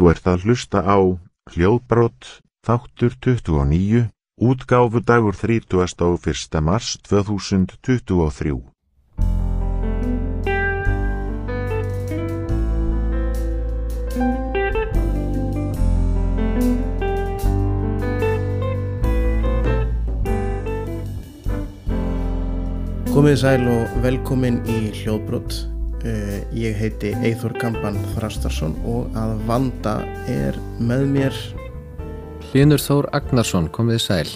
Þú ert að hlusta á hljóðbrott þáttur 29, útgáfu dagur 30. og 1. mars 2023. Komið sæl og velkomin í hljóðbrott. Uh, ég heiti Eithor Kampan Þrastarsson og að vanda er með mér Hlynur Þór Agnarsson, komið sæl.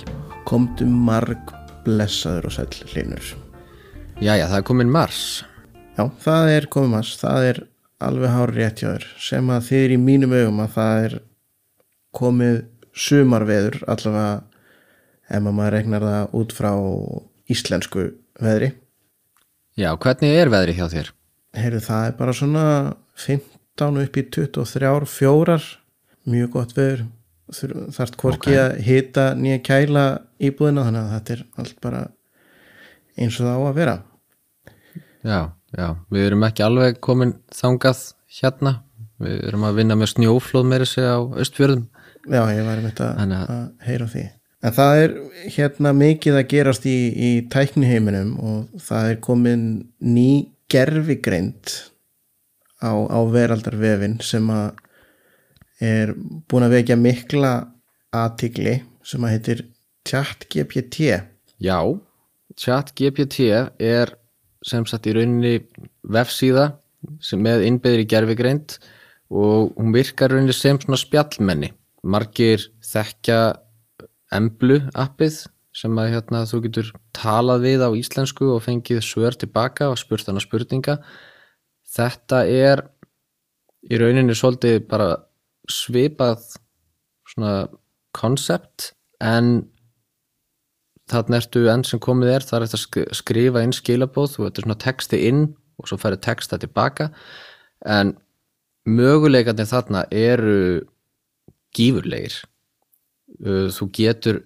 komdu marg blessaður og sæl hlinur. Jæja, það er komin mars. Já, það er komið maður, það er alveg hár rétt hjá þér sem að þið er í mínum augum að það er komið sumarveður allavega ef maður regnar það út frá íslensku veðri. Já, hvernig er veðri hjá þér? Heyrðu, það er bara svona 15 upp í 23 fjórar, mjög gott veður. Þarft hvorki að hita nýja kæla íbúðina þannig að þetta er allt bara eins og það á að vera. Já, já, við erum ekki alveg komin þangað hérna. Við erum að vinna með snjóflóð meira sig á östfjörðum. Já, ég var að, Þannig að- að heyra því. En það er hérna mikið að gerast í, í tækniheiminum og það er komin ný gerfigreind á, á veraldarvefin sem að er búin að vekja mikla aðtigli sem að heitir ChatGPT Já, ChatGPT er sem sagt í rauninni vefsíða sem með innbyðri gerfigreind og hún virkar í rauninni sem svona spjallmenni. Margir þekkja Emblu appið sem að hérna, þú getur talað við á íslensku og fengið svör tilbaka og spurt hana spurninga. Þetta er í rauninni svolítið bara svipað svona koncept en þarna ertu enn sem komið er það er eftir að sk- skrifa inn skilabóð þú ertu svona texti inn og svo færi texta tilbaka en möguleikarnir þarna eru gífurlegir Uh, þú getur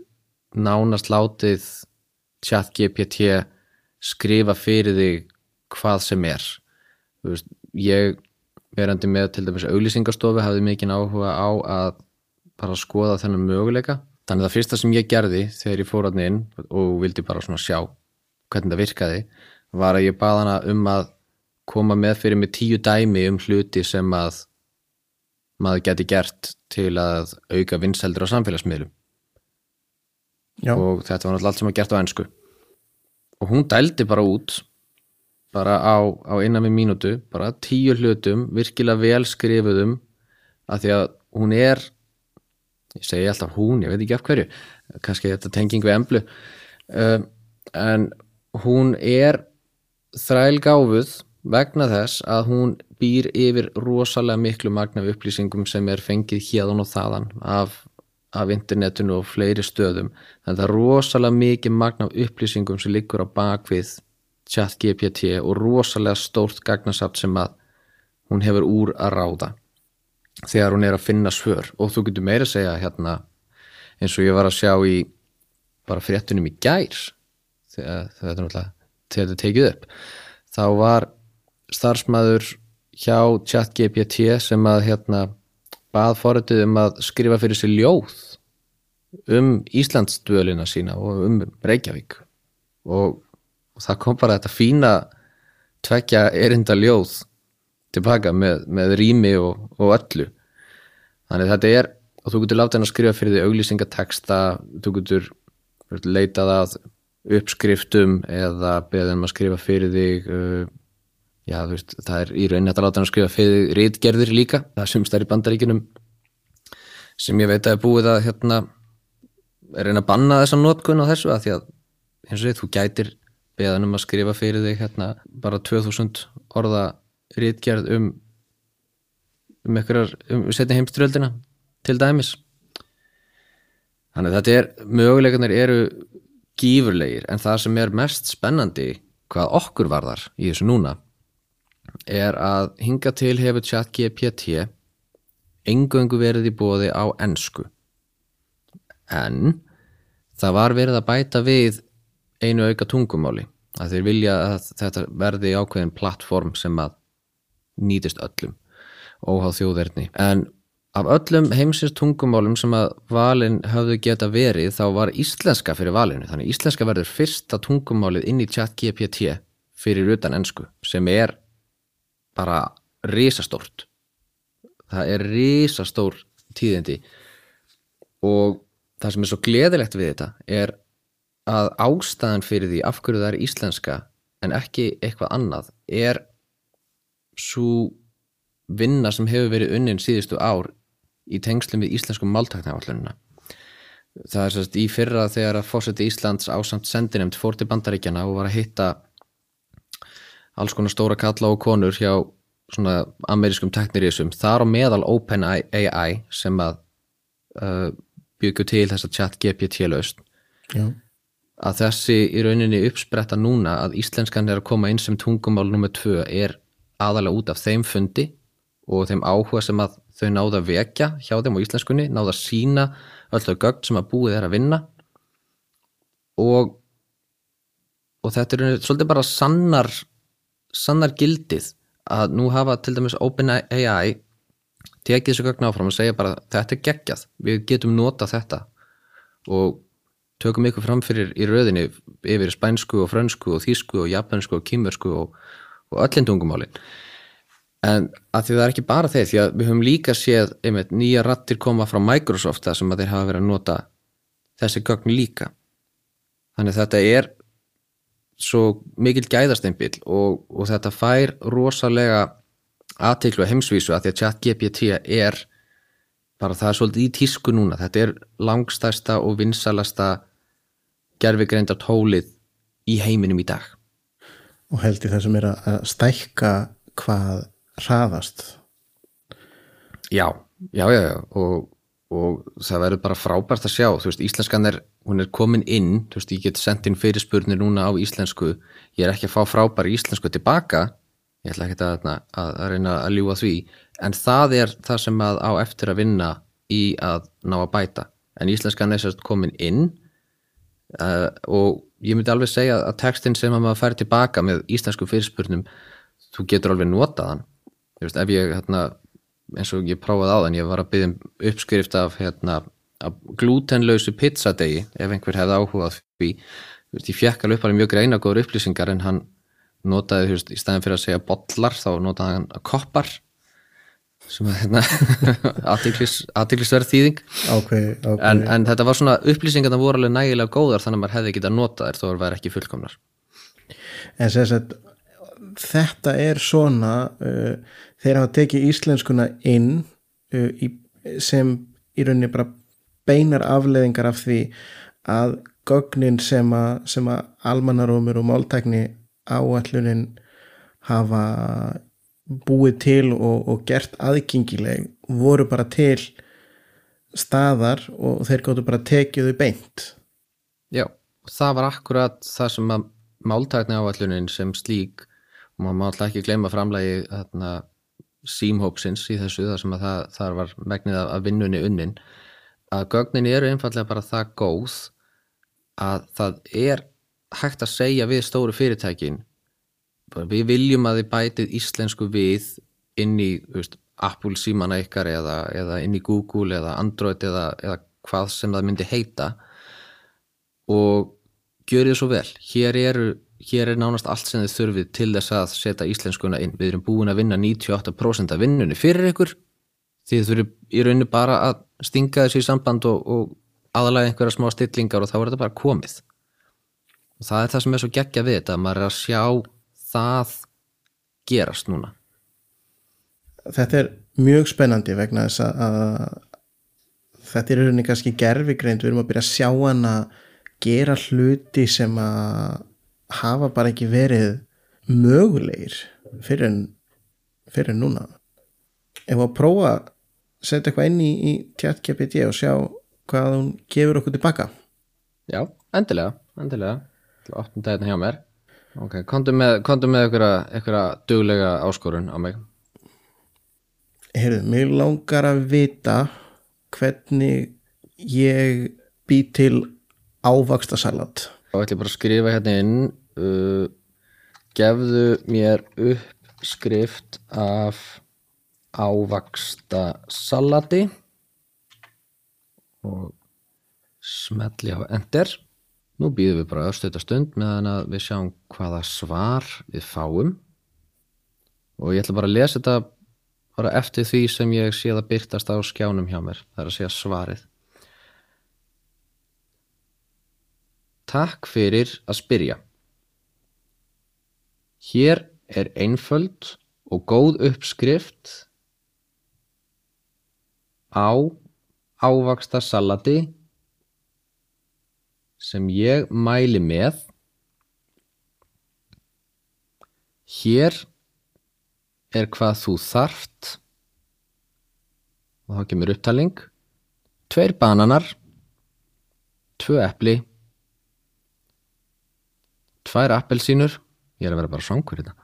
nánast látið chat GPT skrifa fyrir þig hvað sem er. Veist, ég verandi með til dæmis auglýsingastofu hafði mikinn áhuga á að bara skoða þennan möguleika. Þannig að það fyrsta sem ég gerði þegar ég fór hann inn og vildi bara svona sjá hvernig það virkaði var að ég bað hana um að koma með fyrir mig tíu dæmi um hluti sem að maður geti gert til að auka vinseldur á samfélagsmiðlum Já, og þetta var náttúrulega allt sem var gert á ennsku og hún dældi bara út bara á, á innan við mínútu bara tíu hlutum, virkilega vel skrifuðum af því að hún er ég segi alltaf hún, ég veit ekki af hverju kannski þetta tenging við emblu uh, en hún er þrælgáfuð vegna þess að hún býr yfir rosalega miklu magna upplýsingum sem er fengið hérðan og þaðan af, af internetinu og fleiri stöðum þannig að það er rosalega mikið magna upplýsingum sem liggur á bakvið chat GPT og rosalega stórt gagnasapt sem að hún hefur úr að ráða þegar hún er að finna svör. Og þú getur meira að segja hérna eins og ég var að sjá í bara fréttunum í gær þegar, þetta er tekið upp þá var starfsmæður hjá ChatGPT sem að hérna bað forritið um að skrifa fyrir sér ljóð um Íslandsdvölina sína og um Reykjavík. Og, og það kom bara þetta fína tvekja erinda ljóð tilbaka með, með rými og, og öllu. Þannig þetta er og þú getur látið hann að skrifa fyrir því auglýsingateksta þú getur leitað að uppskriftum eða beðið hann að skrifa fyrir þig uh, já þú veist það er í raunin að láta hann skrifa fyrir rítgerðir líka það er sumst þær í bandaríkinum sem ég veit að er búið að hérna er reyna að banna þessa notkun á þessu að því að eins og þið þú gætir beðið hann um að skrifa fyrir þig hérna bara 2000 orða rítgerð um um einhverjar, um setni heimströldina til dæmis. Þannig að þetta er, möguleikarnir eru gífurlegir en það sem er mest spennandi hvað okkur varðar í þessu núna er að hinga til hefur chat GPT engöngu verið í bóði á ensku. En það var verið að bæta við einu auka tungumáli að þeir vilja að þetta verði ákveðin plattform sem að nýtist öllum óháð þjóðverðni en af öllum heimsins tungumálum sem að valin höfðu geta verið þá var íslenska fyrir valinu. Þannig íslenska verður fyrsta tungumálið inn í chat GPT fyrir utan ensku sem er bara risastórt. Það er risastór tíðindi. Og það sem er svo gleðilegt við þetta er að ástæðan fyrir því af hverju það er íslenska en ekki eitthvað annað er svo vinna sem hefur verið unnin síðustu ár í tengslum við íslenskum máltaknaállununa það er sérst í fyrra þegar að fórseti Íslands ásamt sendinemt fór til bandaríkjana og var að hitta alls konar stóra kalla og konur hjá svona amerískum teknirísum þar á meðal OpenAI sem að uh, byggu til þessa chat GPT laust að þessi í rauninni uppspretta núna að íslenskan er að koma inn sem tungumál nummer tvö er aðalega út af þeim fundi og þeim áhuga sem að þau náða að vekja hjá þeim á íslenskunni, náða að sína öll þau gögn sem að búið er að vinna. Og og þetta er svolítið bara sannar sannar gildið að nú hafa til dæmis OpenAI tekið þessu gögn áfram og segja bara þetta er geggjað, við getum nota þetta. Og tökum ykkur fram fyrir í röðinni yfir spænsku og frönsku og þýsku og japansku og kýmversku og, og öllin tungumálin. En að því það er ekki bara þeir því að við höfum líka séð einmitt, nýja rattir koma frá Microsoft það sem að þeir hafa verið að nota þessi gögn líka. Þannig þetta er svo mikil gæðasteinbíl og, og þetta fær rosalega aðteiklu að heimsvísu að því að chat GPT er bara það er svolítið í tísku núna. Þetta er langstæsta og vinsalasta gerfigreinda tólið í heiminum í dag. Og held í það sem er að stækka hvað hraðast. Já, já, já, já. Og, og það verður bara frábært að sjá, þú veist, íslenskan er, hún er komin inn, þú veist, ég get sendt inn fyrirspurnir núna á íslensku, ég er ekki að fá frábæri íslensku tilbaka, ég ætla ekki að, að, að reyna að ljúa því, en það er það sem að á eftir að vinna í að ná að bæta, en íslenskan er sérst komin inn uh, og ég myndi alveg segja að textin sem að maður fær tilbaka með íslensku fyrirspurnum, þú getur alveg notað hann, þú veist, ef ég, hérna, eins og ég prófaði á þann, ég var að byggja um uppskrift af, hérna, af glútenlausu pizzadegi, ef einhver hefði áhugað því, ég fekk alveg upp alveg mjög greina góður upplýsingar en hann notaði, þú veist, í staðin fyrir að segja bollar, þá notaði hann koppar sem að, hérna aðtiklisverð þýðing. Ákveð, ákveð. en, en þetta var svona upplýsingar það voru alveg nægilega góðar þannig að maður hefði getað notað þær þó að vera ekki fullkomnar. En sem sagt þetta er svona uh, þeir hafa tekið íslenskuna inn uh, í, sem í rauninni bara beinar afleðingar af því að gögnin sem að, að almannarómur og máltækni áallunin hafa búið til og, og gert aðgengileg voru bara til staðar og þeir gáttu bara tekið þau beint. Já, það var akkurat það sem að máltækni áallunin sem slík og maður má alltaf ekki gleyma framlægi þarna símhópsins í þessu þar sem að það, það var megnið af vinnunni unnin að gögnin eru einfallega bara það góð að það er hægt að segja við stóru fyrirtækin við viljum að þið bætið íslensku við inn í veist, Apple símana ykkar eða, eða inn í Google eða Android eða, eða hvað sem það myndi heita. Og gjör þið svo vel. Hér, eru, hér er nánast allt sem þið þurfið til þess að setja íslenskuna inn. Við erum búin að vinna 98% af vinnunni fyrir ykkur. Þið þurfið í rauninu bara að stinga þessu í samband og, og aðalega einhverja smá stillingar og þá er þetta bara komið. Og það er það sem er svo geggja við þetta maður er að sjá það gerast núna. Þetta er mjög spennandi vegna þess að þetta er rauninni kannski gerfigreind við erum að byrja að sjá hann að gera hluti sem að hafa bara ekki verið mögulegir fyrir en, fyrir en núna. Ef að prófa að setja eitthvað inn í, í GPT og sjá hvað hún gefur okkur tilbaka Já, endilega, endilega. Opnum þetta hjá mér. Ok, kontum með, með einhverja duglega áskorun á mig. Heyrðu, mér langar að vita hvernig ég bý til ávaksta salat og ætlum bara að skrifa hérna inn uh, gefðu mér uppskrift af ávaksta salati og smelli á ender nú býðum við bara östuta stund meðan að við sjáum hvaða svar við fáum. Og ég ætla bara að lesa þetta bara eftir því sem ég sé það byrtast á skjánum hjá mér. Það er að segja svarið Takk fyrir að spyrja. Hér er einföld og góð uppskrift á ávaksta salati sem ég mæli með. Hér er hvað þú þarft. Og þá kemur upptalning. Tveir bananar tvö epli tvær appelsínur. Ég er að vera bara svangur þetta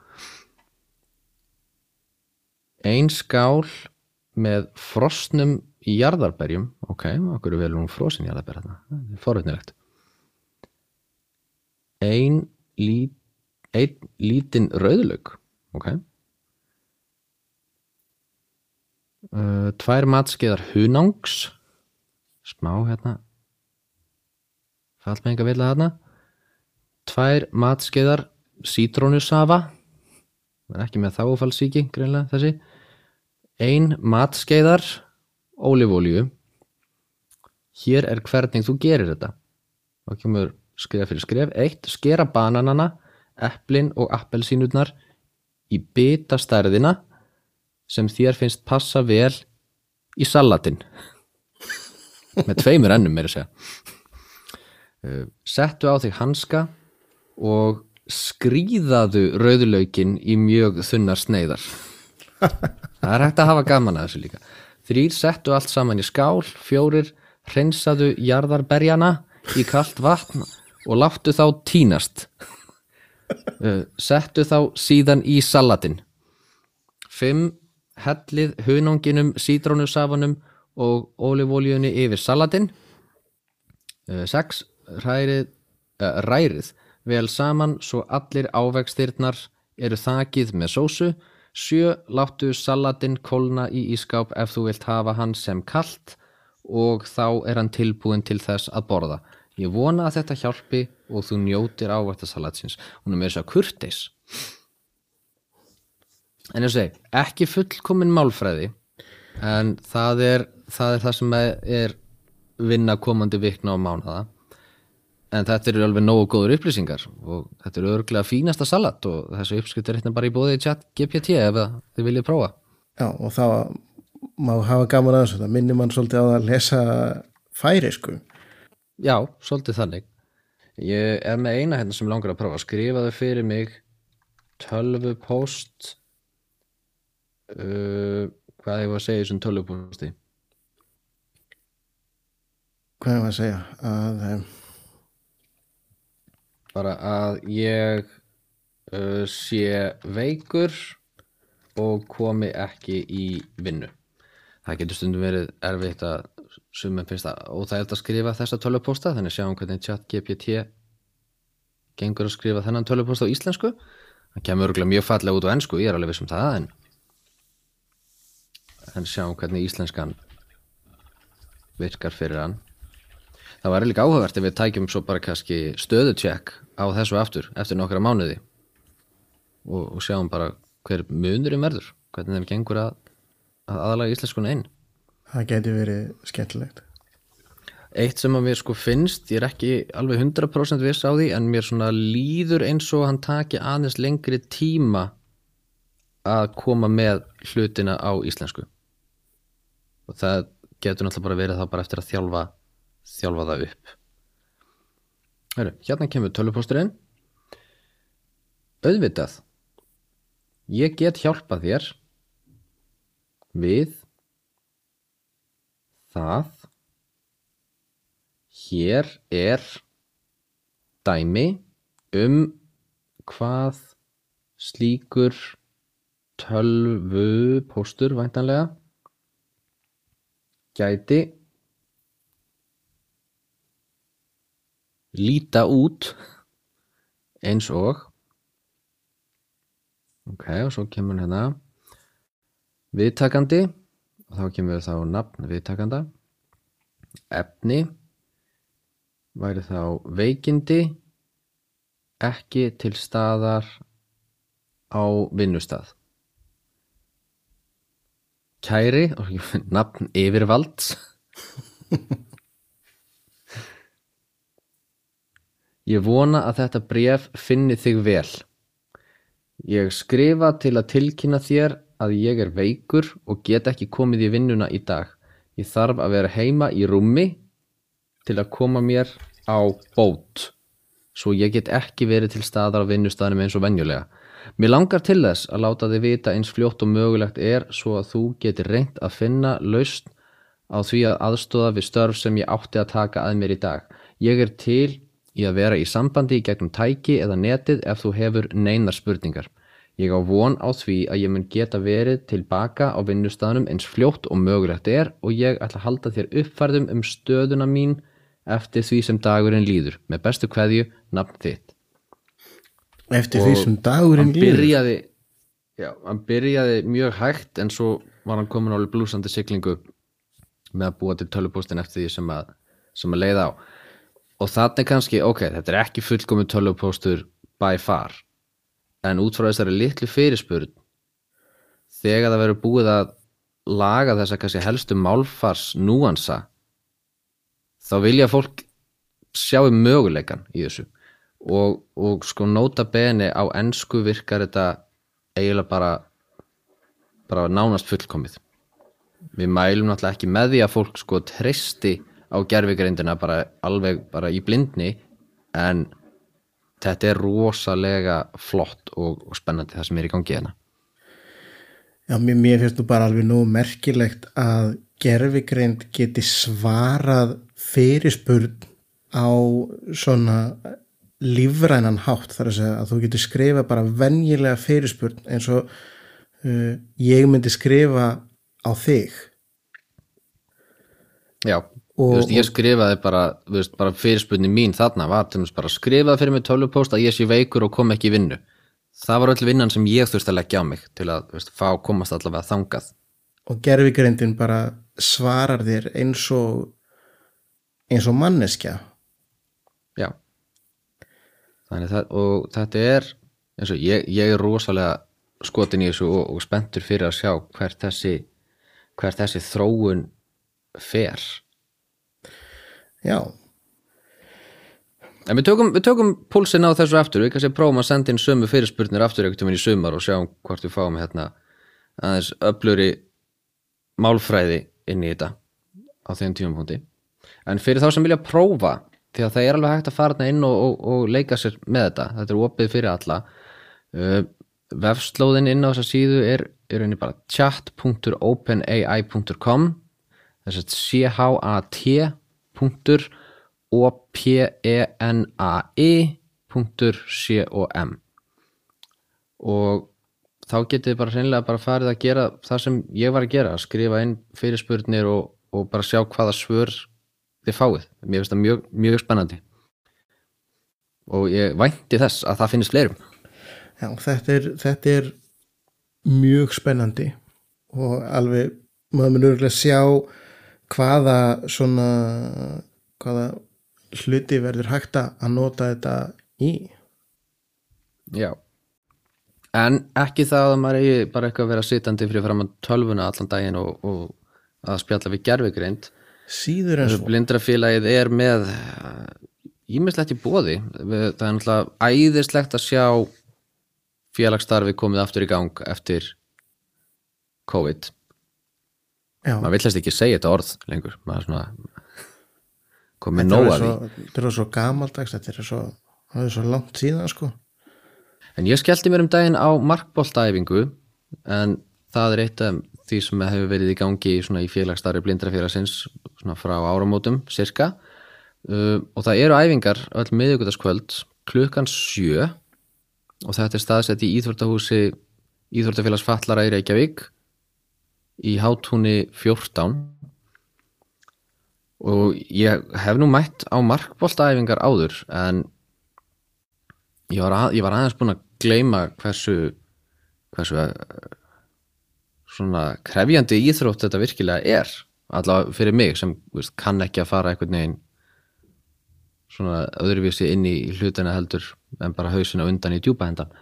ein skál með frosnum jarðarberjum. Ok, okkur er vel um frosin jarðarberj þetta, er forvitnilegt. Ein, lí, ein lítinn rauðlaug ok. Uh, tvær matskeiðar hunangs. Smá hérna. Fallt með enga vilja þarna tvær matskeiðar sítrónusafa. Er ekki með þáfallsíki greinlega þessi. Ein matskeiðar ólífólíu hér er hvernig þú gerir þetta. Þá kemur skrifa fyrir skref. Eitt, skera bananana eplin og appelsínurnar í bita stærðina sem þér finnst passa vel í salatin með tveimur ennum meira að segja. Uh, settu á þig hanska og skrýðaðu rauðlaukin í mjög þunnar sneiðar. Það er hægt að hafa gaman að þessu líka. Þrýr settu allt saman í skál fjórir hreinsaðu jarðarberjana í kalt vatn og láttu þá tínast. Uh, settu þá síðan í salatin fimm hellið hunanginum sítrónusafanum og ólífóljunni yfir salatin Uh, sex uh, rærið vel saman svo allir ávextirnar eru þakið með sósu. Sjö láttu salatinn kólna í ískáp ef þú vilt hafa hann sem kalt og þá er hann tilbúin til þess að borða. Ég vona að þetta hjálpi og þú njótir ávægtasalatsins hún er með þess að kurteis. En ég segi ekki fullkomin málfræði en það er það, er það sem er vinna komandi vikna og mánaða en þetta eru alveg nógu góður upplýsingar og þetta eru örglega fínasta salat og þessu uppskrift er hérna bara í bóði í chat GPT ef þið viljið prófa. Já, og þá má hafa gaman aðeins þetta minnir mann svolítið á að lesa færi sko. Já, svolítið þannig. Ég er með eina hérna sem langar að prófa. Skrifaðu fyrir mig tölvupóst uh, hvað var að segja þessum tölvupósti hvað maður að segja? Að um, bara að ég uh, sé veikur og komi ekki í vinnu. Það getur stundum verið erfitt að sumum finnst það óþægilt að skrifa þessa tölvupósta þannig sjáum hvernig chat GPT gengur að skrifa þennan tölvupósta á íslensku. Það kemur örgulega mjög fallega út á ennsku ég er alveg viss um það en, en sjáum hvernig íslenskan virkar fyrir hann. Það var líka áhugavert ef við tækjum svo bara kannski stöðutjekk á þessu aftur eftir nokkra mánuði. Og, og sjáum bara hver munurinn verður hvernig þeim gengur að, að aðalega íslenskuna inn. Það geti verið skemmtilegt. Eitt sem að mér sko finnst, ég er ekki alveg 100% viss á því en mér svona líður eins og hann taki aðeins lengri tíma að koma með hlutina á íslensku. Og það getur náttúrulega bara verið þá bara eftir að þjálfa þjálfa það upp Heru, hérna kemur tölvupósturinn. Auðvitað ég get hjálpað þér við það. Hér er dæmi um hvað slíkur tölvupóstur væntanlega gæti líta út eins og ok, og svo kemur hérna viðtakandi og þá kemur þá nafn viðtakanda efni væri þá veikindi ekki til staðar á vinnustað. Kæri og nafn yfirvalds Ég vona að þetta bref finni þig vel. Ég skrifa til að tilkynna þér að ég er veikur og get ekki komið í vinnuna í dag. Ég þarf að vera heima í rúmi til að koma mér á bót svo ég get ekki verið til staðar á vinnustaðnum eins og venjulega. Mér langar til þess að láta þig vita eins fljótt og mögulegt er svo að þú getur reynt að finna lausn á því að aðstóða við störf sem ég átti að taka að mér í dag. Ég er til í að vera í sambandi í gegnum tæki eða netið ef þú hefur neinar spurningar. Ég á von á því að ég mun geta verið tilbaka á vinnustafnum eins fljótt og mögulegt er og ég ætla að halda þér uppfærðum um stöðuna mín eftir því sem dagurinn líður. Með bestu kveðju, nafn þitt. Eftir því sem dagurinn líður. byrjaði, já, hann byrjaði mjög hægt en svo var hann komin alveg blúsandi siglingu með að búa til tölvupóstin eftir því sem að, sem að leiða á og þannig kannski, ok, þetta er ekki fullkomið tölvupóstur by far. En út frá þessari litlu fyrirspurn þegar það verður búið að laga þessa kannski helstu málfars núansa þá vilja fólk sjáu möguleikan í þessu. Og, og sko nota beni á ensku virkar þetta eiginlega bara bara nánast fullkomið. Við mælum náttúrulega ekki með því að fólk sko treysti á gerfigreindina bara alveg bara í blindni en þetta er rosalega flott og, og spennandi það sem er í gangi hérna. Já, mér, mér finnst þú bara alveg nú merkilegt að gerfigreind geti svarað fyrirspurn á svona lífrænan hátt. Þar að segja að þú getur skrifa bara venjilega fyrirspurn eins og uh, ég myndi skrifa á þig. Já, veist, ég skrifaði bara, veist, bara fyrirspunni mín þarna var til þess bara skrifaði fyrir mig tölvupóst að ég sé veikur og kom ekki í vinnu. Það var öll vinnan sem ég þurfti að leggja á mig til að veist, fá komast allavega þangað. Og gerfigreindin bara svarar þér eins og eins og manneskja. Já. Þannig það, og þetta er eins og ég, ég er rosalega skotin í þessu og, og spenntur fyrir að sjá hvert þessi hvert þessi þróun fer já, En við tökum, tökum púlsinn á þessu aftur, við kannski prófum að senda inn sömu fyrirspurnir aftur einhvern veginn í sumar og sjáum hvort við fáum hérna aðeins öfluri málfræði inn í þetta á þeim tímapunkti. En fyrir þá sem vilja prófa, því að það er alveg hægt að fara inn og, og, og leika sér með þetta, þetta er opið fyrir alla, uh, vefslóðin inn á þessa síðu er, er einnig bara chat.openai.com þess að c-h-a-t o-p-e-n-a-i.com og þá getið þið bara hreinlega bara farið að gera það sem ég var að gera, að skrifa inn fyrirspurnir og, og bara sjá hvaða svör þið fáið. Mér finnst það mjög, mjög spennandi og ég vænti þess að það finnist fleirum. já þetta, er, þetta er mjög spennandi og alveg maður mun örgulega sjá hvaða svona hvaða hluti verður hægt að nota þetta í Já. En ekki það að maður eigi bara eitthvað að vera sitandi fyrir fram að tölvuna allan daginn og, og að spjalla við gerfigreind. síður en svo Blindrafélagið er með ímislegt í bóði. Það er náttúrulega æðislegt að sjá félagsstarfi komið aftur í gang eftir COVID. Maður villast ekki segja þetta orð lengur. Maður svona komið þetta nóg að því. þetta er svo gamaldags þetta er svo, svo langt síðan sko En ég skellti mér um daginn á markboltaæfingu en það er eitt af því sem hefur verið í gangi í félagsstarri blindrafélagsins frá áramótum cirka uh, og það eru æfingar öll miðvíkudagskvöld klukkan sjö og þetta er staðsett í Íþvortahúsi Íþvortafélags Fallara í Reykjavík í hátúni 14 og ég hef nú mætt á markboltaæfingar áður en ég var, að, ég var aðeins búin að gleyma hversu hversu eh, svona krefjandi íþrótt þetta virkilega er allavega fyrir mig sem veist, kann ekki að fara einhvern veginn svona öðruvísi inn í hlutina heldur en bara hausina undan í djúpa hendan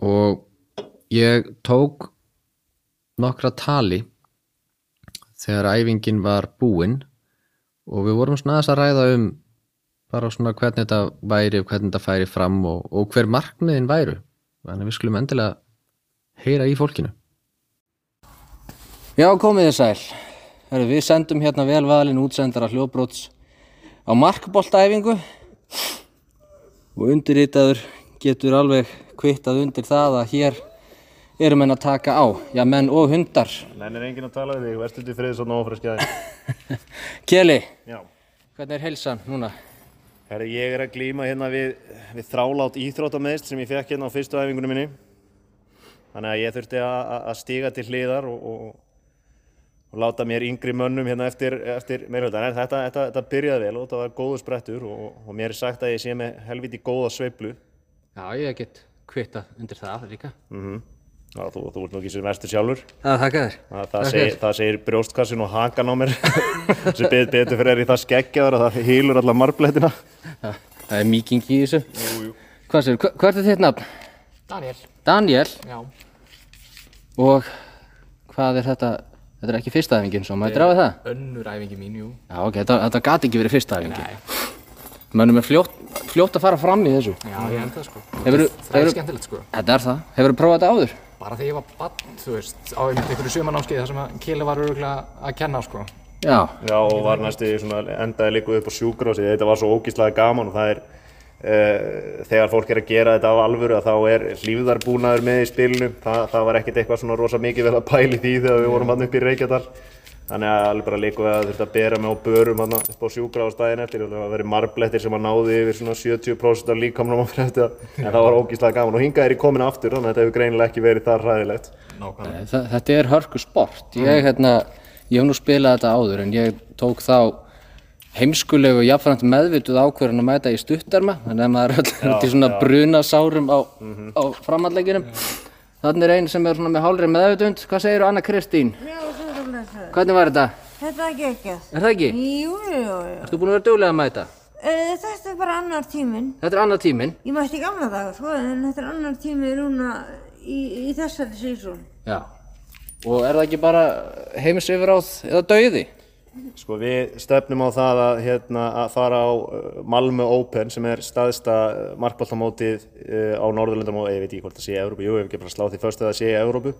og ég tók nokkra tali þegar æfingin var búin og við vorum svona aðeins að ræða um bara svona hvernig þetta væri og hvernig þetta færi fram og, og hver markmiðin væru. Þannig að við skulum endilega heyra í fólkinu. Já, komið þið sæl. Heru, Við sendum hérna velvalin útsendara hljóbróts á markboltaæfingu. Og undirritaður getur alveg kvittað undir það að hér eru menn að taka á já, menn og hundar Nennir enginn að tala við þig, verðst út í frið svo nófreskjaði. Keli, Já. hvernig er heilsan núna? Herri, ég er að glíma hérna við, við þrálát íþróttameðst sem ég fekk hérna á fyrstu æfingunum minni. Þannig að ég þurfti að, stíga til hliðar og, og, og láta mér yngri mönnum hérna eftir, eftir meirhöldan. En þetta, þetta, þetta byrjaði vel og þetta var góður sprettur og, og mér er sagt að ég sé með helviti góða sveiflu. Já, ég get kvittað undir það líka Já, þú, þú ert nú ekki sem vestur sjálfur. Það þakka þér Það, það, segir, það segir brjóstkassin og hakan á mér sem bet, betur fyrir er í það skeggjaður að það hýlur alla marblettina. Það er mýking í þessu jú, jú. Hvað sér, hvað er þitt nafn? Daniel, Daniel já, og hvað er þetta? Þetta er ekki fyrsta æfingin svo, maður drafa það? önnur æfingi mín, jú. Já, ok, þetta, þetta gati ekki verið fyrsta æfingin Mönnum er fljótt, fljótt að fara fram í þessu Já, ég held það sko. Hefurðu, Það er hefur, skemmtilegt sko. þetta er það, hefur prófað þetta áður? Bara þegar ég var bann, þú veist, á einmitt einhverju sumanámskeið þar sem að Kili var öruglega að kenna sko. Já, Já, og var næstu í svona endaði líka upp á sjúkrósi. Þetta var svo ógíslega gaman og það er uh, þegar fólk er að gera þetta á alvöru að þá er hlýfðarbúnaður með í spilinu. Það, það var ekkert eitthvað svona rosa mikið vel að pæli því þegar við vorum hann upp í Reykjadal. Þannig að alveg bara líka við að þurfti að bera mig á börum hann upp á sjúkráðstæðin eftir og það var verið marblettir sem að náði yfir svona 70% af líkamnum á fyrir þetta. En það var ógíslega gaman og hingað er ég komin aftur þannig að þetta hefur greinilega ekki verið það ræðilegt. Nákvæmlega. Þa, þetta er hörku sport ég, hérna, ég hef nú spilað þetta áður en ég tók þá heimskulegu jafnframt meðvituð ákvörðun að mæta í stuttarma þannig að maður er öll til svona brunasárum á, á framhalleginum þannig er einn sem er svona með hálri meðvitund hvað segir Anna Kristín? Já. Hvernig var þetta? Þetta er geggjað. Er það ekki? Jú, jú, jú. Ertu búin að vera duglega að mæta? Uh, þetta er bara annar tíminn. Þetta er annað tíminn Ég mætti gamla daga, sko, en þetta er annar tími núna í, í þessari sísón. Já Og er það ekki bara heimsifráð eða dauði? Sko við stefnum á það að, hérna, að fara á uh, Malmö Open sem er staðista markbóltamótið uh, á Norðurlundum og ég veit ekki hvort það sé í Evrópu, jú, ég hef ekki bara sláð því fyrst að það sé í Evrópu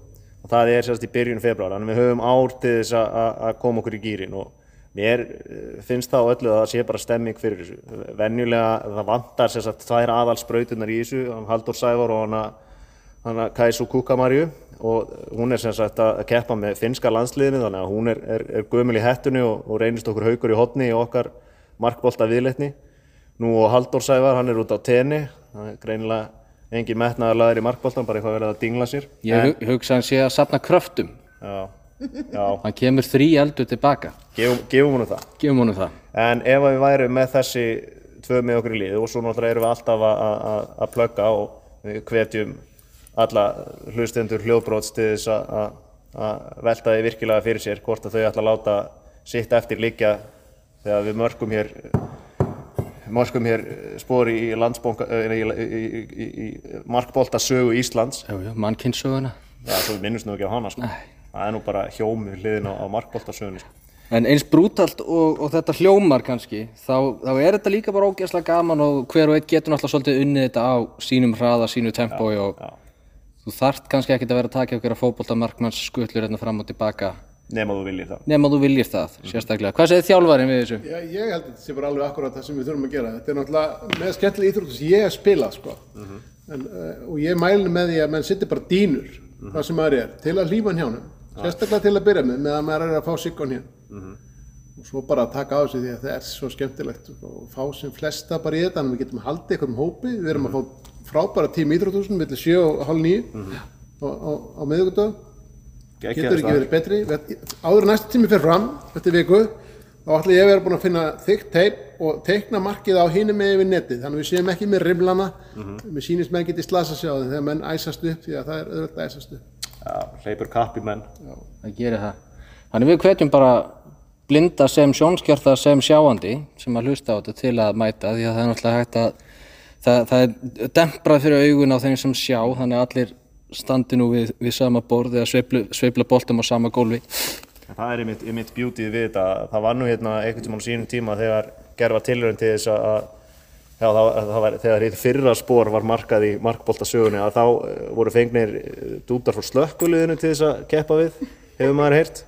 og það er sérst í byrjun februar, þannig við höfum ár til þess að- koma okkur í gýrin og mér uh, finnst það á öllu að það sé bara stemming fyrir þessu. Venjulega það vantar sérst tvær aðalsprautunar í þessu, Haldur Sævar og hana Kaisu Kukamarju og hún er sagt að keppa með finska landsliðinu þannig að hún er, er, er gömul í hettunni og, og reynist okkur haugur í hotni í okkar markbolta viðleitni. Nú og Halldór Sævar, hann er út á tenni, það er greinilega engin metnaðar laður í markboltan, bara eitthvað verið að dingla sér. Ég hu- hugsa hann sé að safna kröftum Já, já, Hann kemur þrý eldur tilbaka gefum, gefum honum það. Gefum honum það En ef við værum með þessi tvö með okkur í liði og svo náttúrulega erum við alltaf að- plugga og við hvetjum alla hlustendur hljóðbróts til þess að- velta því virkilega fyrir sér hvort að þau ætla að láta sitt eftir liggja þegar við mörgum hér mörgum hér spori í landsbónka í, í, í, í, í markbolta sögu Íslands Já, já, við minnumst nú ekki á hana sko. það er nú bara hjómi hliðin á, á markbolta sögunni sko. En eins brútalt og, og þetta hljómar kannski þá, þá er þetta líka bara ógeðslega gaman og hver og einn getur náttúrulega svolítið unnið þetta á sínum hraða, sínu tempói og já. þú þarft kannski ekkert að vera að taka ykkur að fótbolta markmanns skutlur hérna fram og tilbaka nema þú viljið það nema þú viljir það, sérstaklega. Hvað segir þjálfarinn við þessu? Já, ég held að þetta sé bara alveg akkurat það sem við þurfum að gera. Þetta er náttúrulega með skemmtilega íþróttu sem ég hef spilað, sko. en, uh, og ég mæli með því að menn sittir bara dýnur, hvað sem maður er, til að lífa hann hjá hann. Sérstaklega til að byrja með, meðan maður er að fá siggon hér. Og svo bara að taka á sig því að það er svo skemmtilegt og fá sem flesta bara í þetta, að við getur ekki verið betri. Við- áður en næsta tími fyrir fram eftir viku þá ætla ég að vera búin að finna þykkt teip og teikna markið á hinum með yfir netið. Þannig að við séum ekki með rimlana Mhm. mér sýnist menn geti slasa sig á þeim þegar menn æsast upp því að það er auðvitað að æsast upp. Já, hleypur kapp í menn. það gerir það. Þannig við hvetjum bara blinda sem sjónskjörta sem sjáandi sem að hlusta á þetta til að mæta því að það er náttúrulega hægt að það, það er demprað fyrir augun á þeim sem sjá þannig að allir standi nú við, við sama borð eða sveiflu, sveifla boltum á sama gólfi Það er einmitt, einmitt bjútið við þetta. Það var nú hérna einhvern tímann á sínum tíma þegar gerð var tilhörun til þess að Já, það, var- það var, þegar hitt fyrra spór var markað í markboltasögunni að þá eh, voru fengnir eh, dútar frá slökkuliðinu til þess að keppa við, hefur maður heyrt.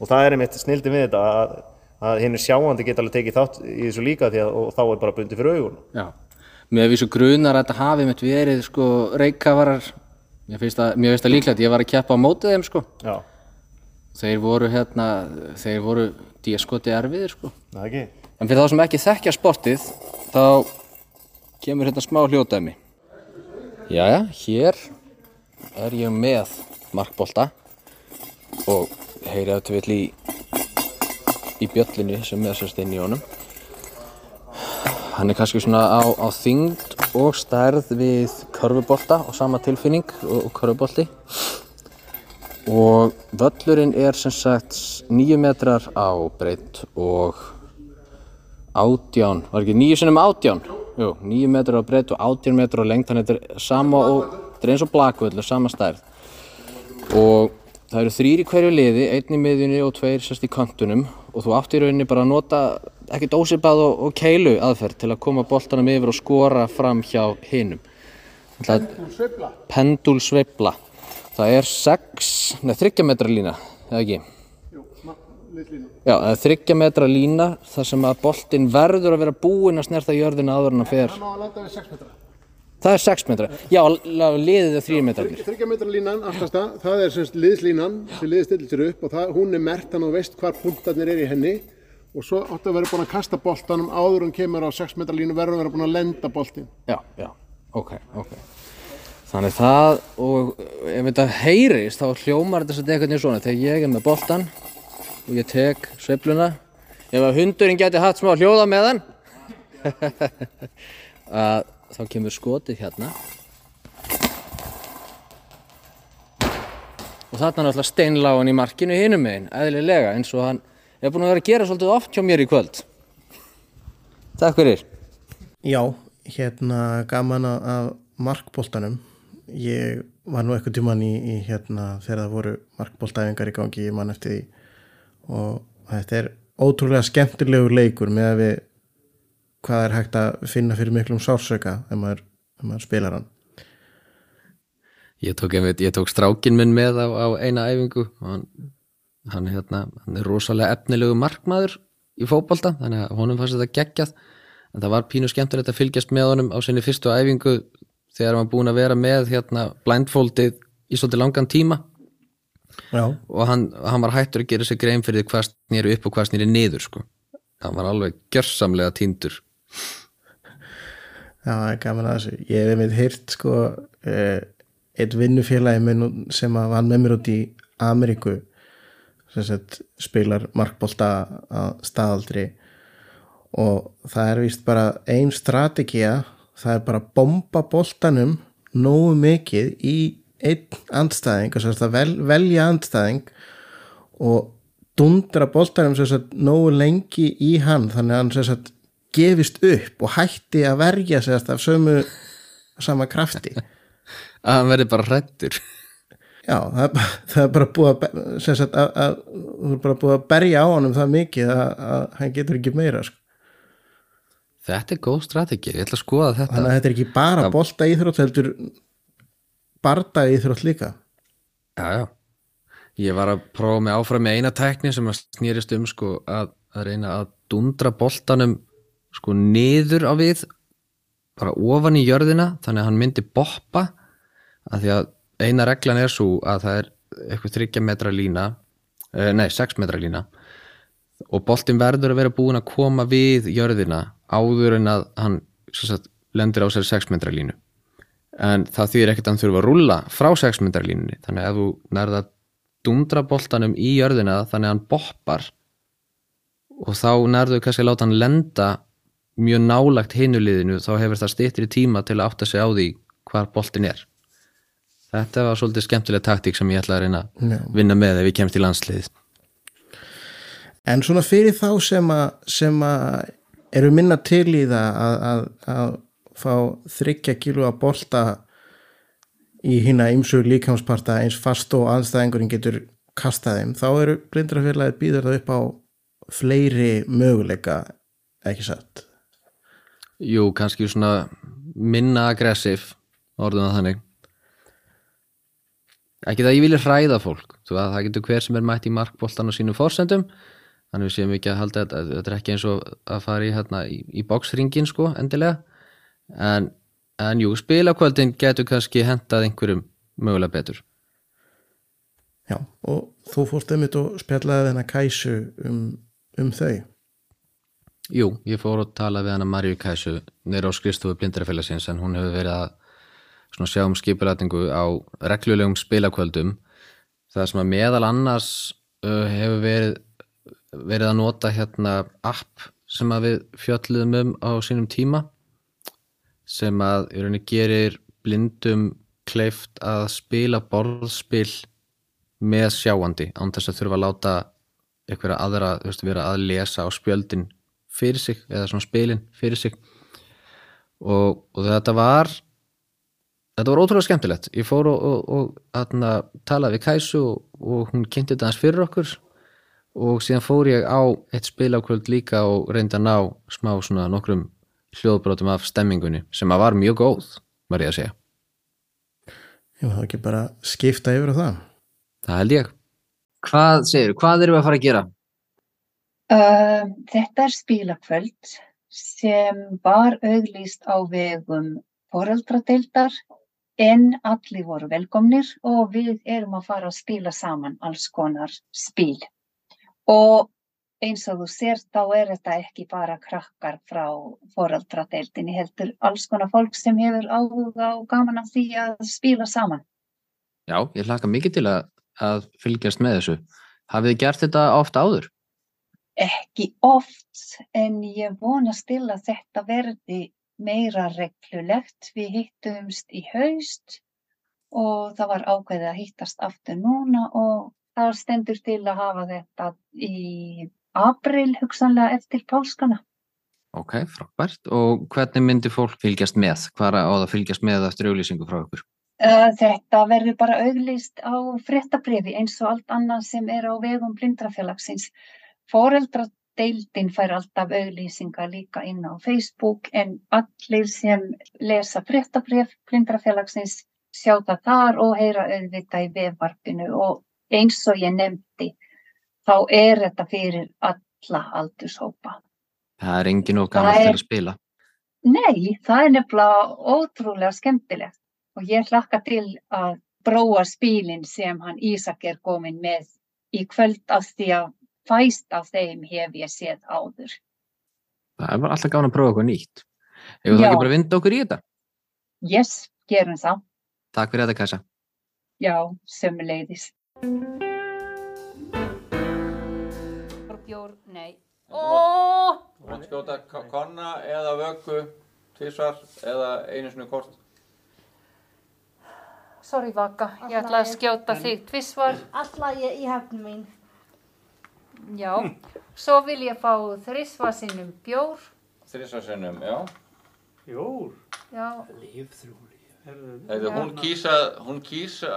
Og það er einmitt snildi við þetta að, að hinn sjáandi geta alveg tekið þátt í þessu líka því að þá er bara bundið fyrir augun. Já, mér finnst svo grunar að þetta hafi mitt verið sko reykavarar mér finnst það, líklegt, ég var að keppa á mótið þeim sko. Já, þeir voru hérna, þeir voru díaskoti erfiðir sko. Það ekki. en fyrir þá sem ekki þekkja sportið þá kemur hérna smá hljóðdæmi. Jæja, hér er ég með markbolta og heyrið þetta vill í í bjöllinu sem er sérst inn í honum hann er kannski svona á, á þyngd og stærð við körfubolta og sama tilfinning og, og körfubolti. Og völlurinn er sem sagt 9 metrar á breytt og átján, var ekki 9 sinum átján? Jú, 9 metrar á breytt og átján metrar á lengt þannig að þetta er sama og þetta er eins og blakvöllur, sama stærð. Og það eru þrýr í hverju liði einn í miðjunni og tveir sérst í kantunum og þú átt í rauninni bara að nota ekkert ósipað og, og keilu aðferð til að koma boltanum yfir og skora fram hjá hinum Sveifla. pendul sveifla það er 6, neða 30 metra lína eða ekki Jú, litlína. já, það er 30 metra lína þar sem að boltinn verður að vera búinn að snerta jörðina áður en að fer Það má að landa við 6 metra. Það er 6 metra, já, liðið er 3 metrarnir. Þryggja metra línan, aftasta, það er semst liðslínan sem liðið stillir sér upp og það, hún er mert þannig að þú veist hvar punktarnir er í henni. Og svo áttu að vera búin að kasta boltanum áður en kemur á 6 metra línu verður að vera búin að lenda boltin. já, já, ok, ok. Þannig það og ef þetta heyrist þá hljómar þetta svolítið einhvern veginn svona. Þegar ég er með boltan og ég tek sveifluna ef að hundurinn geti hatt smá hljóða með hann þá kemur skotið hérna. Og þarna er náttúrulega steinlágan í markinu hinum megin, eðlilega eins og hann er búin að vera að gera svolítið oft hjá mér í kvöld. Takk fyrir. Já, hérna gaman af markboltanum. Ég var nú eitthvað tíman í, í hérna þegar það voru markboltæfingar í gangi ég mann eftir því. Og þetta er ótrúlega skemmtilegur leikur með að við hvað er hægt að finna fyrir miklum sársöka ef maður, maður spilar hann? Ég tók, tók strákin minn með á, á eina æfingu hann, hann, hérna, hann er rosalega efnilegu markmaður í fótbolta þannig að honum fannst þetta geggjað. En það var pínu skemmtilegt að fylgjast með honum á sinni fyrstu æfingu þegar hann búin að vera með hérna, blindfoldið í svolítið langan tíma. Já, og hann, hann var hættur að gera sér grein fyrir hvað snýri upp og hvað snýri niður sko. hann var alveg gjörsamlega týndur það er gaman að þessu. Ég hef einmitt heyrt sko eh, eitt vinnufélagi sem vann með mér út í Ameríku sagt spilar markbolta að staðaldri og það er víst bara ein strategía, það er bara að bomba boltanum nógu mikið í einn andstæðing vel, velja andstæðing og dundra sagt nógu lengi í hann þannig að hann sem sagt gefist upp og hætti að verja sagt af sömu sama krafti. Að hann verði bara hrættur já, það er, það er bara búið að sagt að, að, þú er bara búið að berja á honum það mikið að, að hann getur ekki meira sko. þetta er góð strategi, ég ætla að skoða þetta. Þannig að þetta er ekki bara bolta íþrótt heldur barda íþrótt líka. Já, já. Ég var að prófa mig áfram með eina tækni sem að snýrist um sko að, að reyna að dundra boltanum sko niður á við bara ofan í jörðina þannig að hann myndi boppa að því að eina reglan er svo að það er eitthvað þryggja metra lína eh, nei, sex metra lína og boltin verður að vera búin að koma við jörðina áður en að hann sagt, lendir á sér sex metra línu. En það þýðir ekkert að hann þurfa að rúlla frá 6 metrar línunni. Þannig að þú nærða dundra boltanum í jörðina þannig að hann boppar og þá nærðu kannski að láta hann lenda mjög nálagt hinuliðinu þá hefur það styttri tíma til að átta sig á því hvar boltin er. Þetta var svolítið skemmtileg taktík sem ég ætla að reyna að vinna með ef ég kemst í landslið. En svona fyrir þá sem að, sem að eru minna til í það að, að, að fá þryggja kíló að bolta í hína ymsu líkamsparta eins fast og anstæðingurinn getur kastað þeim, þá eru blindrafélagið býður það upp á fleiri möguleika, ekki satt. Jú, kannski svona minna aggressiv orðum það þannig. Ekki það ég vilja hræða fólk að það getur hver sem er mætt í markboltan og sínum forsendum þannig við séum ekki að halda þetta þetta er ekki eins og að fara í, hérna, í, í boxringin sko endilega. En, en jú, spilakvöldin getur kannski hentað einhverjum mögulega betur. Já, og þú fórst einmitt og spjallaði þennan kæsu um, um þau. Jú, ég fór að tala við hana Marju Kæsu neyra á skristofu blindrafélagsins en hún hefur verið að sjá um skipulætingu á reglulegum spilakvöldum. Það sem að meðal annars uh, hefur verið verið að nota hérna app sem að við fjöldluðum um á sínum tíma sem að í rauninni gerir blindum kleift að spila borðspil með sjáandi án þess að þurfa að láta einhverja aðra, þú veist, vera að lesa á spjöldin fyrir sig eða svona spilin fyrir sig. Og, og þetta var þetta var ótrúlega skemmtilegt. Ég fór og, og, og atna, talaði við Kæsu og, og hún kynnti þetta hans fyrir okkur. Og síðan fór ég á eitt spilakvöld líka og reyndi að ná smá svona nokkrum hljóðbrotum af stemmingunni sem að var mjög góð, var ég að segja. Já, það er ekki bara skipta yfir á það. það held ég. Hvað segir, hvað erum við að fara að gera? Uh, þetta er spilakvöld sem var auglýst á vegum foreldradeildar en allir voru velkomnir og við erum að fara að spila saman alls konar spil. Og eins og þú sér þá er þetta ekki bara krakkar frá foreldradeildinni heldur alls konar fólk sem hefur áhuga og gaman af því að spila saman. Já, ég hlaka mikið til að, að fylgjast með þessu Hafið þið gert þetta oft áður? Ekki oft en ég vonast til að þetta verði meira reglulegt. Við hittumst í haust og það var ákveðið að hittast aftur núna og það stendur til að hafa þetta í april hugsanlega eftir páskana. Ok, frábært. Og hvernig myndi fólk fylgjast með? Hvað á það fylgjast með eftir auglýsingu frá ykkur? Uh, Þetta verður bara auglýst á fréttabrifi eins og allt annað sem er á vegum blindrafélagsins. Foreldradeildin fær alltaf auglýsingar líka inn á Facebook en allir sem lesa fréttabrif blindrafélagsins sjá það þar og heyra auðvitað í vefvarpinu og eins og ég nefndi þá er þetta fyrir alla aldurshópa. Það er engin og gaman til að spila. Nei, það er nefnilega ótrúlega skemmtilegt og ég hlakka til að bróa spílinn sem hann Ísak er komin með í kvöld af því að fæst af þeim hef ég séð áður. Það er bara alltaf gaman að prófa eitthvað nýtt. Ef það ekki bara vinda okkur í þetta. Yes, gerum það. Takk fyrir þetta, Kæsa. Já, sömuleiðis. Bjór, nei. Ó, Þú mátt skjóta konna eða vöggu tvisvar eða einu sinni kort. sorry Vaka, ég ætla að skjóta þig tvisvar. Alla ég í hefnum mín. Já, svo vil ég fá þrisvar sinnum bjór. Þrísvar sinnum, já. Jór, Já. Þegar hún kýsa, hún kýsa,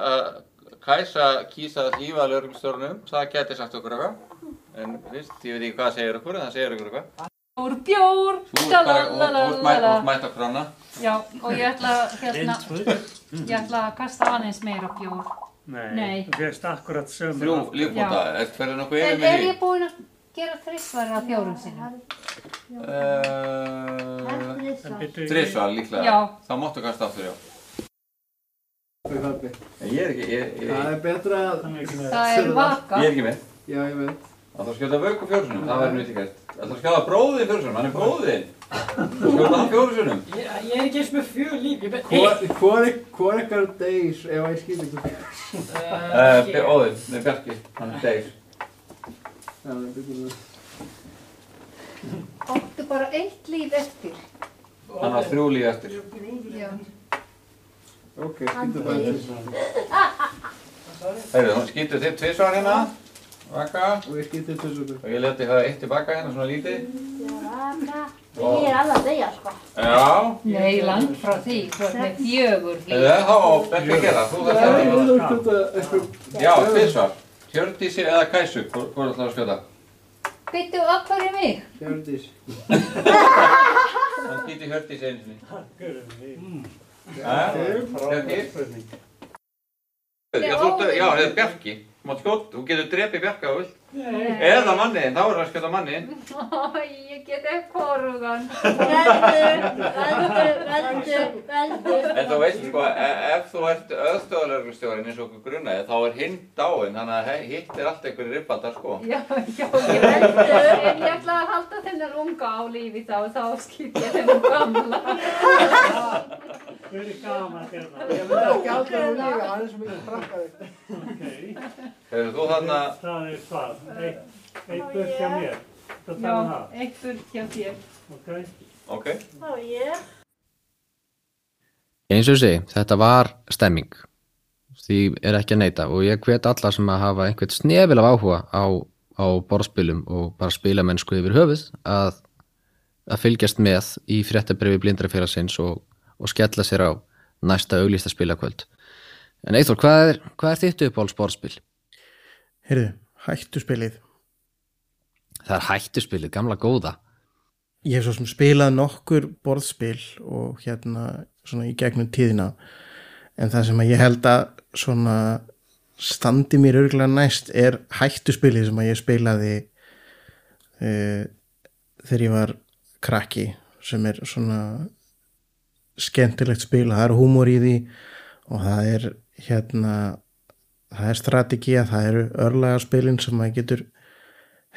Kæsa kýsa að hlýfa lögumstjórnum, það geti sagt okkur eitthvað. En fyrst, ég veit ekki hvað það segir okkur, en það segir okkur eitthvað. bjór, bjór. Bara, þú ert mætt, þú ert mætt á krana. Já, og ég ætla hérna, ég ætla að kasta aðeins meira bjór. Nei, þú fegst akkurat sömu. Þrjú aftur. lífbúta, er hverju nokkuð er með því? ég búin að gera þrisvar að fjórum sinnum? Uh, Þrísvar líklega. Já. Þá máttu kasta aftur, já. Er Ég er ekki, ég, ég, Það er betra að... Það er Vaka. ég er ekki með. Já, ég veit. Það þarf að skjóta vöggu fjórusunum, það verður nýtt ekkert. Það þarf að skjóta bróðið fjórusunum, hann er bróðið. Skjóta hann fjórusunum. Ég, ég er ekki eins með fjör líf, ég bet Hvor hvor ykkar days ef ég skýt ykkur? Uh, Óðinn, nei Bjarki, hann er. Já, það er byggjum við. Áttu bara eitt líf eftir. Hann har þrjú líf eftir. Já. Ok, skýttu bara Heyrðu, hún skýtur þitt tvisvar hérna. Vaka. Og ég skýttu tvisvar. Og ég leti það eitt tilbaka hérna, svona lítið. Ég er alveg að deyja, sko. Já. Nei, langt frá því, þú ert með fjögur Eða það á ekki að gera, þú þarf að skjóta. Já, tvisvar. Hjördísi eða Kæsu, hvor hvor ætlar að skjóta? Byttu af hverju mig? Hjördís. Hann skýti Hjördísi einu sinni. Já, Hjördís. Já, þú ert, já, það er Bjarki. Þú mátt skjóta, þú getur drepið Bjarka og vilt. Eða manniðin, þá er það að skjóta manniðin. Ó, ég get ekki korugan. Veldu, veldu, veldu. En þú veist sko, e- ef þú ert öðstöðulegurstjórin eins og okkur grunnaði, þá er hinn dáinn, þannig að hitt er allt einhverju ribbaldar sko. Já, já, ég veldu. En ég ætla að halda þennan unga á lífi þá, þá skýt ég þennan gamla. Hver er gaman það? Ég myndi ekki aldrei á lífi, hann er svo mikið frakkaði. Ok. Hefur þú þarna, Það er hvað? Eitt, eitt burt hjá mér. Það Já, tala um það. eitt burt hjá þér. Ok. ok, Ó, ég. Eins og segi, þetta var stemming því er ekki að neyta og ég hvet alla sem að hafa einhvern snefil af áhuga á, á borðspilum og bara spila mennsku yfir höfuð að, að fylgjast með í fréttabrifi blindrafélagsins og, og skella sér á næsta auglýsta spilakvöld. En Eithor, hvað er, hvað er þitt uppáhalds borðspil? Heyrðu, hættu spilið Það er hættuspilið, gamla góða. Ég hef svo sem spilað nokkur borðspil og hérna svona í gegnum tíðina en það sem ég held að svona standi mér örgulega næst er hættuspilið sem að ég spilaði uh, þegar ég var krakki sem er svona skemmtilegt spil það er húmor í því og það er hérna það er strategía, það eru örlagarspilin sem maður getur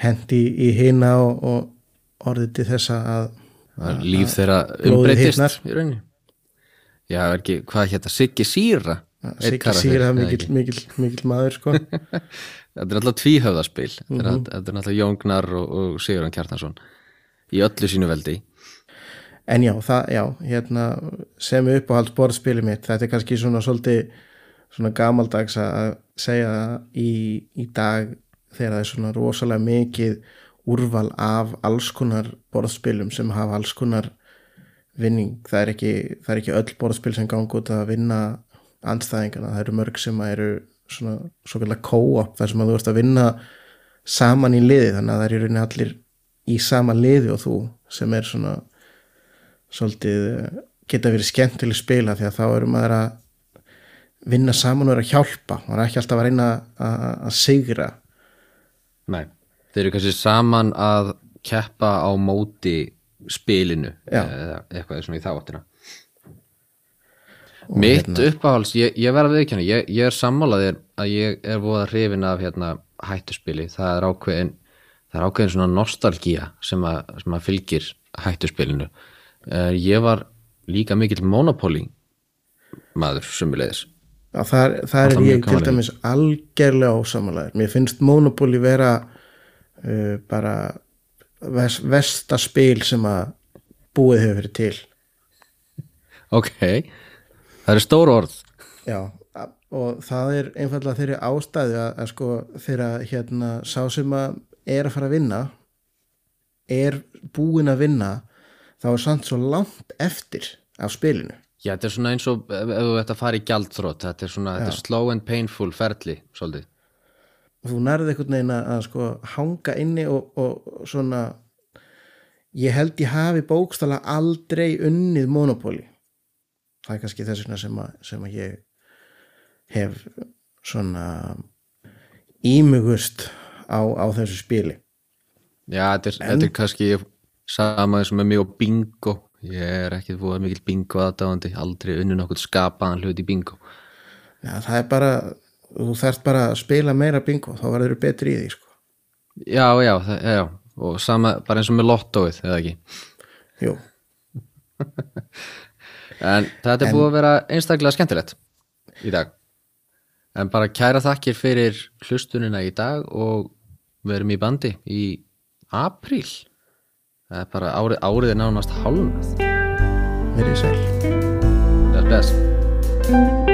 hendi í hina og, og orðið til þess að, er líf þeirra umbreytist í rauninni. Já, ekki, hvað hérna, Siggi Sýra Siggi Sýra, mikill maður sko. Þetta er alltaf er Mhm. all- þetta er náttúrulega Jóngnar og, og Sigurðan Kjartansson í öllu sínu veldi En já, það, já, hérna sem uppáhalds borðspili mitt, þetta er kannski svona svolítið svona gamaldags að segja í, í dag þegar það er svona rosalega mikið úrval af alls konar borðspilum sem hafa alls konar vinning, það er ekki, það er ekki öll borðspil sem ganga út að vinna andstæðingana, það eru mörg sem eru svona svo kallar co-op þar sem að þú ert að vinna saman í liði. Þannig að það er rauninni allir í sama liði og þú sem er svona svolítið eh, geta verið skemmtileg spila því að þá eru maður að vinna saman og er að hjálpa. Maður er ekki alltaf að reyna að, að sigra. Nei, þeir eru kannski saman að keppa á móti spilinu Já. eða eitthvað svona í þáttina Og Mitt hérna- uppáhalds, ég, ég verð að viðkjanna ég, ég er sammálaðir að ég er voða hrifin af hérna, hættuspili. Það er ákveðin það er ákveðin svona nostalgía sem að, sem að fylgir hættuspilinu ég var líka mikill Monopoly maður sumulegis Já, það, er- það Alltaf er ég til dæmis algerlega ósamanlegar mér finnst Monopoly vera uh, bara ves, vestaspil sem að búið hefur verið til. Ok, það eru stór orð. Já, og það er einfallega þeirri ástæðu að, að sko þeirra hérna sá sem að er að fara að vinna er búin að vinna þá er samt svo langt eftir af spilinu. Já, þetta er svona eins og ef, þú ert að fara í gjaldþrótt þetta er svona, þetta er slow and painful ferli, svolítið. Og þú nærði einhvern veginn að, að sko hanga inni og, og svona ég held ég hafi bókstala aldrei unnið Monopoly. Það er kannski þess vegna sem sem að ég hef svona ímugust á, á þessu spili. Já, þetta er, En- þetta er kannski sama eins og með mig og bingo. Ég er ekki búið mikill bingo aðdáðandi aldrei unni nokkuð skapaðan hlut í bingo. Já, það er bara þú þarft bara að spila meira bingo þá verður þú betri í því sko. Já, já, það, já, og sama bara eins og með lottóið, eða ekki? Jú. En þetta er En- búið að vera einstaklega skemmtilegt í dag. En bara kæra þakkir fyrir hlustunina í dag og við erum í bandi í apríl það er bara árið, árið er nánast hálfnað. Verið sæl. Bless, bless